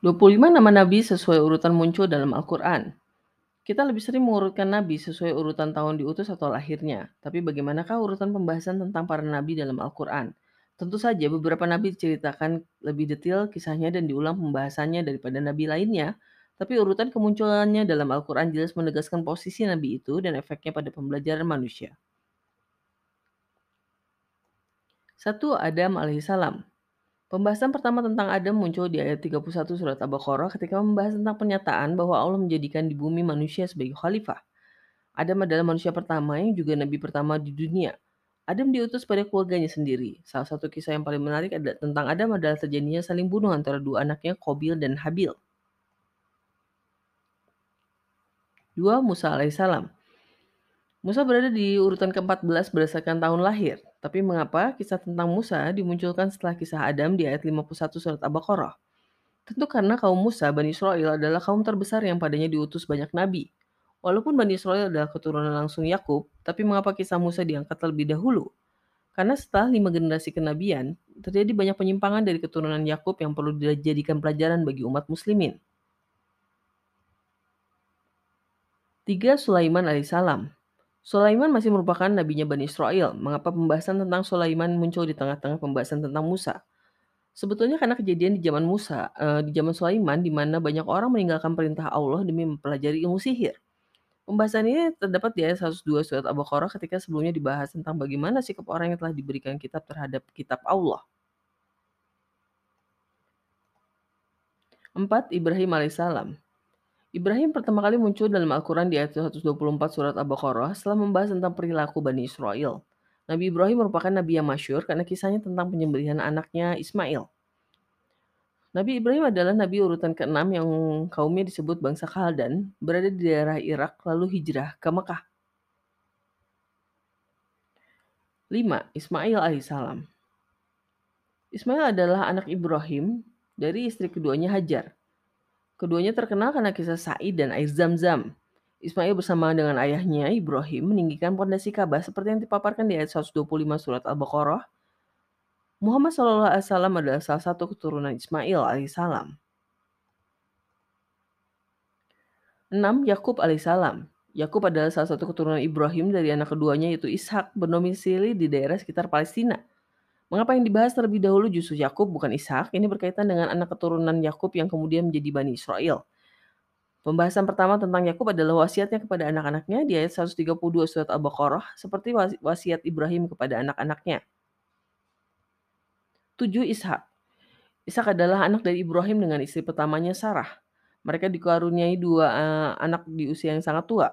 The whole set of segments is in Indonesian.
25 nama nabi sesuai urutan muncul dalam Al-Quran. Kita lebih sering mengurutkan nabi sesuai urutan tahun diutus atau lahirnya. Tapi bagaimanakah urutan pembahasan tentang para nabi dalam Al-Quran? Tentu saja beberapa nabi diceritakan lebih detail kisahnya dan diulang pembahasannya daripada nabi lainnya. Tapi urutan kemunculannya dalam Al-Quran jelas menegaskan posisi nabi itu dan efeknya pada pembelajaran manusia. Satu Adam alaihissalam. Pembahasan pertama tentang Adam muncul di ayat 31 surat Al-Baqarah ketika membahas tentang pernyataan bahwa Allah menjadikan di bumi manusia sebagai khalifah. Adam adalah manusia pertama yang juga nabi pertama di dunia. Adam diutus pada keluarganya sendiri. Salah satu kisah yang paling menarik adalah tentang Adam adalah terjadinya saling bunuh antara dua anaknya, Kobil dan Habil. Dua Musa alaihissalam. Musa berada di urutan ke-14 berdasarkan tahun lahir. Tapi mengapa kisah tentang Musa dimunculkan setelah kisah Adam di ayat 51 surat Al-Baqarah? Tentu karena kaum Musa, Bani Israel adalah kaum terbesar yang padanya diutus banyak nabi. Walaupun Bani Israel adalah keturunan langsung Yakub, tapi mengapa kisah Musa diangkat terlebih dahulu? Karena setelah lima generasi kenabian, terjadi banyak penyimpangan dari keturunan Yakub yang perlu dijadikan pelajaran bagi umat muslimin. 3. Sulaiman alaihissalam Sulaiman masih merupakan nabinya Bani Israel. Mengapa pembahasan tentang Sulaiman muncul di tengah-tengah pembahasan tentang Musa? Sebetulnya karena kejadian di zaman Musa, uh, di zaman Sulaiman, di mana banyak orang meninggalkan perintah Allah demi mempelajari ilmu sihir. Pembahasan ini terdapat di ayat 102 surat Al-Baqarah ketika sebelumnya dibahas tentang bagaimana sikap orang yang telah diberikan kitab terhadap kitab Allah. 4. Ibrahim alaihissalam Ibrahim pertama kali muncul dalam Al-Quran di ayat 124 surat Al-Baqarah setelah membahas tentang perilaku Bani Israel. Nabi Ibrahim merupakan nabi yang masyur karena kisahnya tentang penyembelihan anaknya Ismail. Nabi Ibrahim adalah nabi urutan ke-6 yang kaumnya disebut bangsa Kaldan, berada di daerah Irak lalu hijrah ke Mekah. 5. Ismail alaihissalam Ismail adalah anak Ibrahim dari istri keduanya Hajar. Keduanya terkenal karena kisah Said dan air zam-zam. Ismail bersama dengan ayahnya Ibrahim meninggikan pondasi Ka'bah seperti yang dipaparkan di ayat 125 surat Al-Baqarah. Muhammad SAW adalah salah satu keturunan Ismail alaihissalam. 6. Yakub alaihissalam. Yakub adalah salah satu keturunan Ibrahim dari anak keduanya yaitu Ishak bernomisili di daerah sekitar Palestina. Mengapa yang dibahas terlebih dahulu justru Yakub bukan Ishak? Ini berkaitan dengan anak keturunan Yakub yang kemudian menjadi Bani Israel. Pembahasan pertama tentang Yakub adalah wasiatnya kepada anak-anaknya di ayat 132 surat Al-Baqarah seperti wasiat Ibrahim kepada anak-anaknya. 7 Ishak. Ishak adalah anak dari Ibrahim dengan istri pertamanya Sarah. Mereka dikaruniai dua uh, anak di usia yang sangat tua.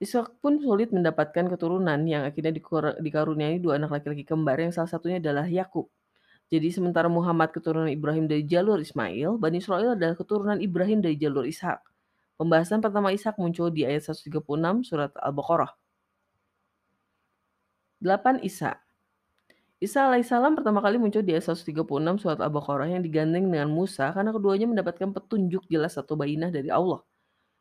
Ishak pun sulit mendapatkan keturunan yang akhirnya dikaruniai dua anak laki-laki kembar yang salah satunya adalah Yakub. Jadi sementara Muhammad keturunan Ibrahim dari jalur Ismail, Bani Israel adalah keturunan Ibrahim dari jalur Ishak. Pembahasan pertama Ishak muncul di ayat 136 surat Al-Baqarah. 8 Isa Isa alaihissalam pertama kali muncul di ayat 136 surat Al-Baqarah yang digandeng dengan Musa karena keduanya mendapatkan petunjuk jelas atau bayinah dari Allah.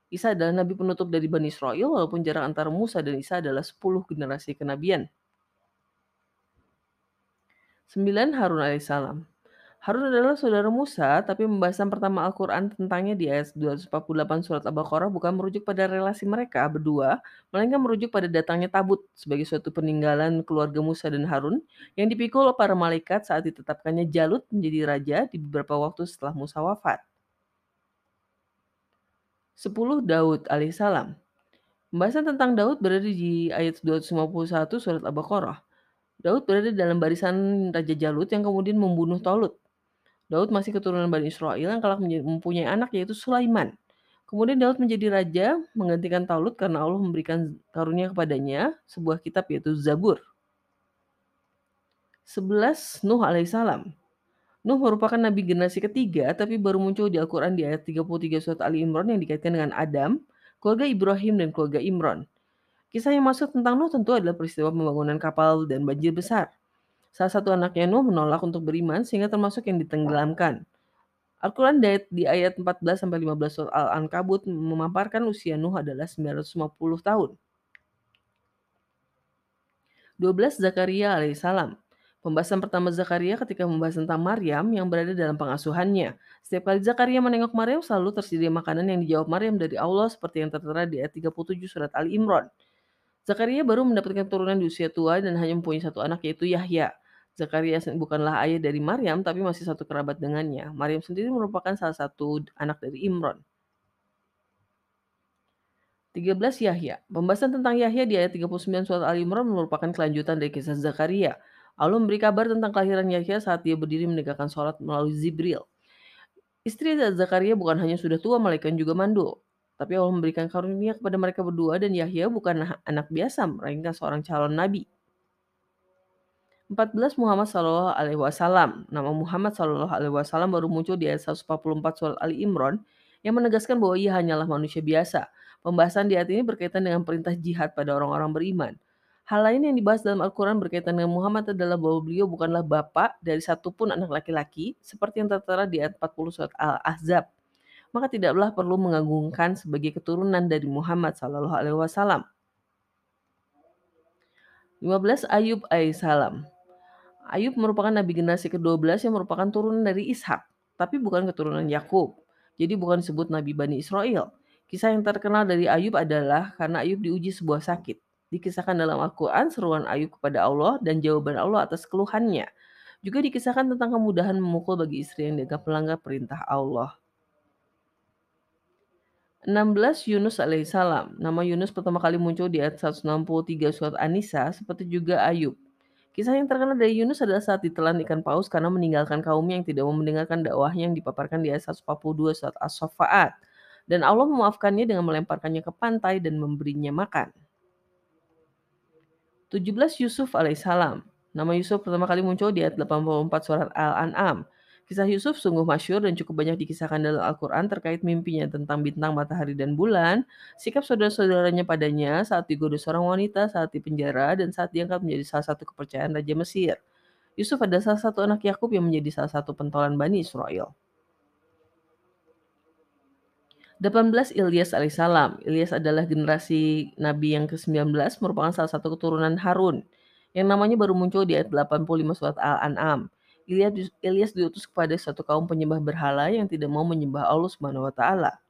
Isa adalah nabi penutup dari Bani Israel walaupun jarak antara Musa dan Isa adalah 10 generasi kenabian. 9. Harun alaihissalam. Harun adalah saudara Musa, tapi pembahasan pertama Al-Quran tentangnya di ayat 248 surat Al-Baqarah bukan merujuk pada relasi mereka berdua, melainkan merujuk pada datangnya tabut sebagai suatu peninggalan keluarga Musa dan Harun yang dipikul para malaikat saat ditetapkannya Jalut menjadi raja di beberapa waktu setelah Musa wafat. 10 Daud alaihissalam. Pembahasan tentang Daud berada di ayat 251 surat Al-Baqarah. Daud berada dalam barisan Raja Jalut yang kemudian membunuh Tolut. Daud masih keturunan Bani Israel yang kelak mempunyai anak yaitu Sulaiman. Kemudian Daud menjadi raja menggantikan Taulut karena Allah memberikan karunia kepadanya sebuah kitab yaitu Zabur. 11 Nuh alaihissalam. Nuh merupakan nabi generasi ketiga tapi baru muncul di Al-Quran di ayat 33 surat Ali Imran yang dikaitkan dengan Adam, keluarga Ibrahim dan keluarga Imran. Kisah yang masuk tentang Nuh tentu adalah peristiwa pembangunan kapal dan banjir besar. Salah satu anaknya Nuh menolak untuk beriman sehingga termasuk yang ditenggelamkan. Al-Quran di ayat 14 sampai 15 surat Al-Ankabut memaparkan usia Nuh adalah 950 tahun. 12 Zakaria alaihissalam Pembahasan pertama Zakaria ketika membahas tentang Maryam yang berada dalam pengasuhannya. Setiap kali Zakaria menengok Maryam selalu tersedia makanan yang dijawab Maryam dari Allah seperti yang tertera di ayat 37 surat Ali Imran. Zakaria baru mendapatkan turunan di usia tua dan hanya mempunyai satu anak yaitu Yahya. Zakaria bukanlah ayah dari Maryam tapi masih satu kerabat dengannya. Maryam sendiri merupakan salah satu anak dari Imran. 13 Yahya. Pembahasan tentang Yahya di ayat 39 surat Al Imran merupakan kelanjutan dari kisah Zakaria. Allah memberi kabar tentang kelahiran Yahya saat dia berdiri menegakkan sholat melalui Zibril. Istri Zakaria bukan hanya sudah tua, malaikat juga mandul. Tapi Allah memberikan karunia kepada mereka berdua dan Yahya bukan anak biasa, melainkan seorang calon nabi. 14 Muhammad Sallallahu Alaihi Wasallam. Nama Muhammad Sallallahu Alaihi Wasallam baru muncul di ayat 144 surat Ali Imran yang menegaskan bahwa ia hanyalah manusia biasa. Pembahasan di ayat ini berkaitan dengan perintah jihad pada orang-orang beriman. Hal lain yang dibahas dalam Al-Quran berkaitan dengan Muhammad adalah bahwa beliau bukanlah bapak dari satupun anak laki-laki, seperti yang tertera di ayat 40 surat Al-Ahzab. Maka tidaklah perlu mengagungkan sebagai keturunan dari Muhammad Sallallahu Alaihi Wasallam. 15 Ayub alaihissalam. Ayub merupakan nabi generasi ke-12 yang merupakan turunan dari Ishak, tapi bukan keturunan Yakub. Jadi bukan disebut nabi Bani Israel. Kisah yang terkenal dari Ayub adalah karena Ayub diuji sebuah sakit. Dikisahkan dalam Al-Quran seruan Ayub kepada Allah dan jawaban Allah atas keluhannya. Juga dikisahkan tentang kemudahan memukul bagi istri yang dianggap melanggar perintah Allah. 16 Yunus alaihissalam. Nama Yunus pertama kali muncul di ayat 163 surat An-Nisa seperti juga Ayub. Kisah yang terkenal dari Yunus adalah saat ditelan ikan paus karena meninggalkan kaumnya yang tidak mau mendengarkan dakwahnya yang dipaparkan di ayat 142 surat As-Saffat. Dan Allah memaafkannya dengan melemparkannya ke pantai dan memberinya makan. 17 Yusuf alaihissalam. Nama Yusuf pertama kali muncul di ayat 84 surat Al-An'am. Kisah Yusuf sungguh masyur dan cukup banyak dikisahkan dalam Al-Quran terkait mimpinya tentang bintang, matahari, dan bulan, sikap saudara-saudaranya padanya saat digoda seorang wanita, saat dipenjara, dan saat diangkat menjadi salah satu kepercayaan Raja Mesir. Yusuf adalah salah satu anak Yakub yang menjadi salah satu pentolan Bani Israel. 18 Ilyas alaihissalam. Ilyas adalah generasi Nabi yang ke-19 merupakan salah satu keturunan Harun yang namanya baru muncul di ayat 85 surat Al-An'am. Ilyas, Ilyas diutus kepada satu kaum penyembah berhala yang tidak mau menyembah Allah Subhanahu wa taala.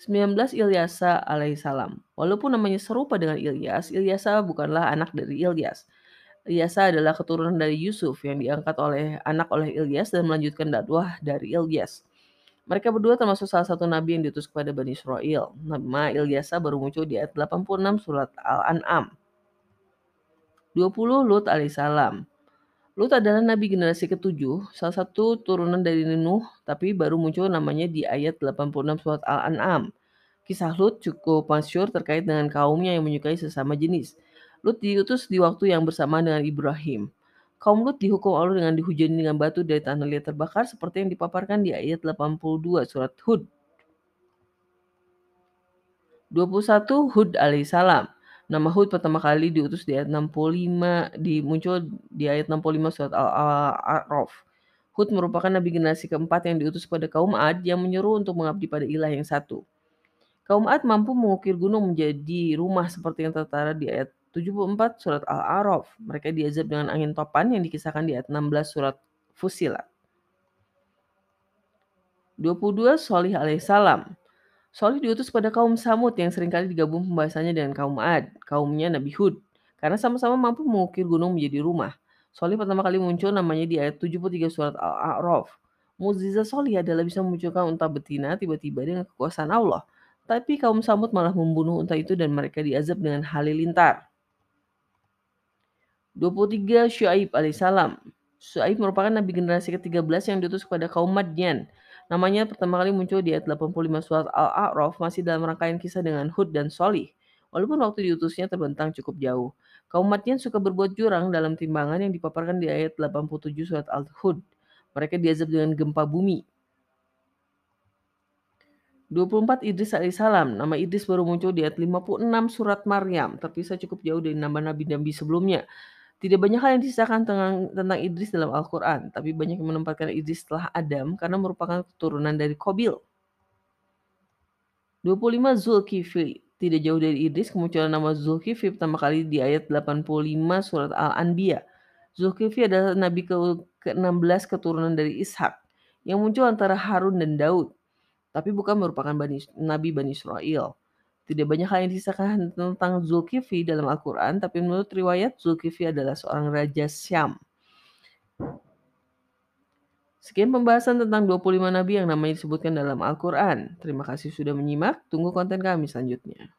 19 Ilyasa alaihissalam. Walaupun namanya serupa dengan Ilyas, Ilyasa bukanlah anak dari Ilyas. Ilyasa adalah keturunan dari Yusuf yang diangkat oleh anak oleh Ilyas dan melanjutkan dakwah dari Ilyas. Mereka berdua termasuk salah satu nabi yang diutus kepada Bani Israel. Nama Ilyasa baru muncul di ayat 86 surat Al-An'am. 20 Lut alaihissalam. Lut adalah nabi generasi ketujuh, salah satu turunan dari Nuh, tapi baru muncul namanya di ayat 86 surat Al-An'am. Kisah Lut cukup masyur terkait dengan kaumnya yang menyukai sesama jenis. Lut diutus di waktu yang bersamaan dengan Ibrahim. Kaum Lut dihukum Allah dengan dihujani dengan batu dari tanah liat terbakar seperti yang dipaparkan di ayat 82 surat Hud. 21 Hud alaihissalam. Nama Hud pertama kali diutus di ayat 65 di muncul di ayat 65 surat Al-A'raf. Hud merupakan nabi generasi keempat yang diutus pada kaum Ad yang menyuruh untuk mengabdi pada ilah yang satu. Kaum Ad mampu mengukir gunung menjadi rumah seperti yang tertara di ayat 74 surat Al-A'raf. Mereka diazab dengan angin topan yang dikisahkan di ayat 16 surat Fusilat. 22 Solih alaihissalam. Solih diutus pada kaum Samud yang sering kali digabung pembahasannya dengan kaum Ad, kaumnya Nabi Hud, karena sama-sama mampu mengukir gunung menjadi rumah. Solih pertama kali muncul namanya di ayat 73 surat Al-A'raf. Muzizah Solih adalah bisa memunculkan unta betina tiba-tiba dengan kekuasaan Allah. Tapi kaum Samud malah membunuh unta itu dan mereka diazab dengan halilintar. 23 Syuaib alaihissalam. Syuaib merupakan nabi generasi ke-13 yang diutus kepada kaum Madyan. Namanya pertama kali muncul di ayat 85 surat Al-A'raf masih dalam rangkaian kisah dengan Hud dan Solih. Walaupun waktu diutusnya terbentang cukup jauh. Kaum Madyan suka berbuat jurang dalam timbangan yang dipaparkan di ayat 87 surat Al-Hud. Mereka diazab dengan gempa bumi. 24 Idris alaihissalam. Nama Idris baru muncul di ayat 56 surat Maryam, terpisah cukup jauh dari nama nabi-nabi sebelumnya. Tidak banyak hal yang disisahkan tentang, tentang Idris dalam Al-Quran, tapi banyak yang menempatkan Idris setelah Adam karena merupakan keturunan dari Kobil. 25 Zulkifli. Tidak jauh dari Idris, kemunculan nama Zulkifli pertama kali di ayat 85 surat Al-Anbiya. Zulkifli adalah nabi ke-16 keturunan dari Ishak yang muncul antara Harun dan Daud, tapi bukan merupakan Bani, nabi Bani Israel. Tidak banyak hal yang disahkan tentang Zulkifli dalam Al-Quran, tapi menurut riwayat Zulkifli adalah seorang raja Syam. Sekian pembahasan tentang 25 nabi yang namanya disebutkan dalam Al-Quran. Terima kasih sudah menyimak, tunggu konten kami selanjutnya.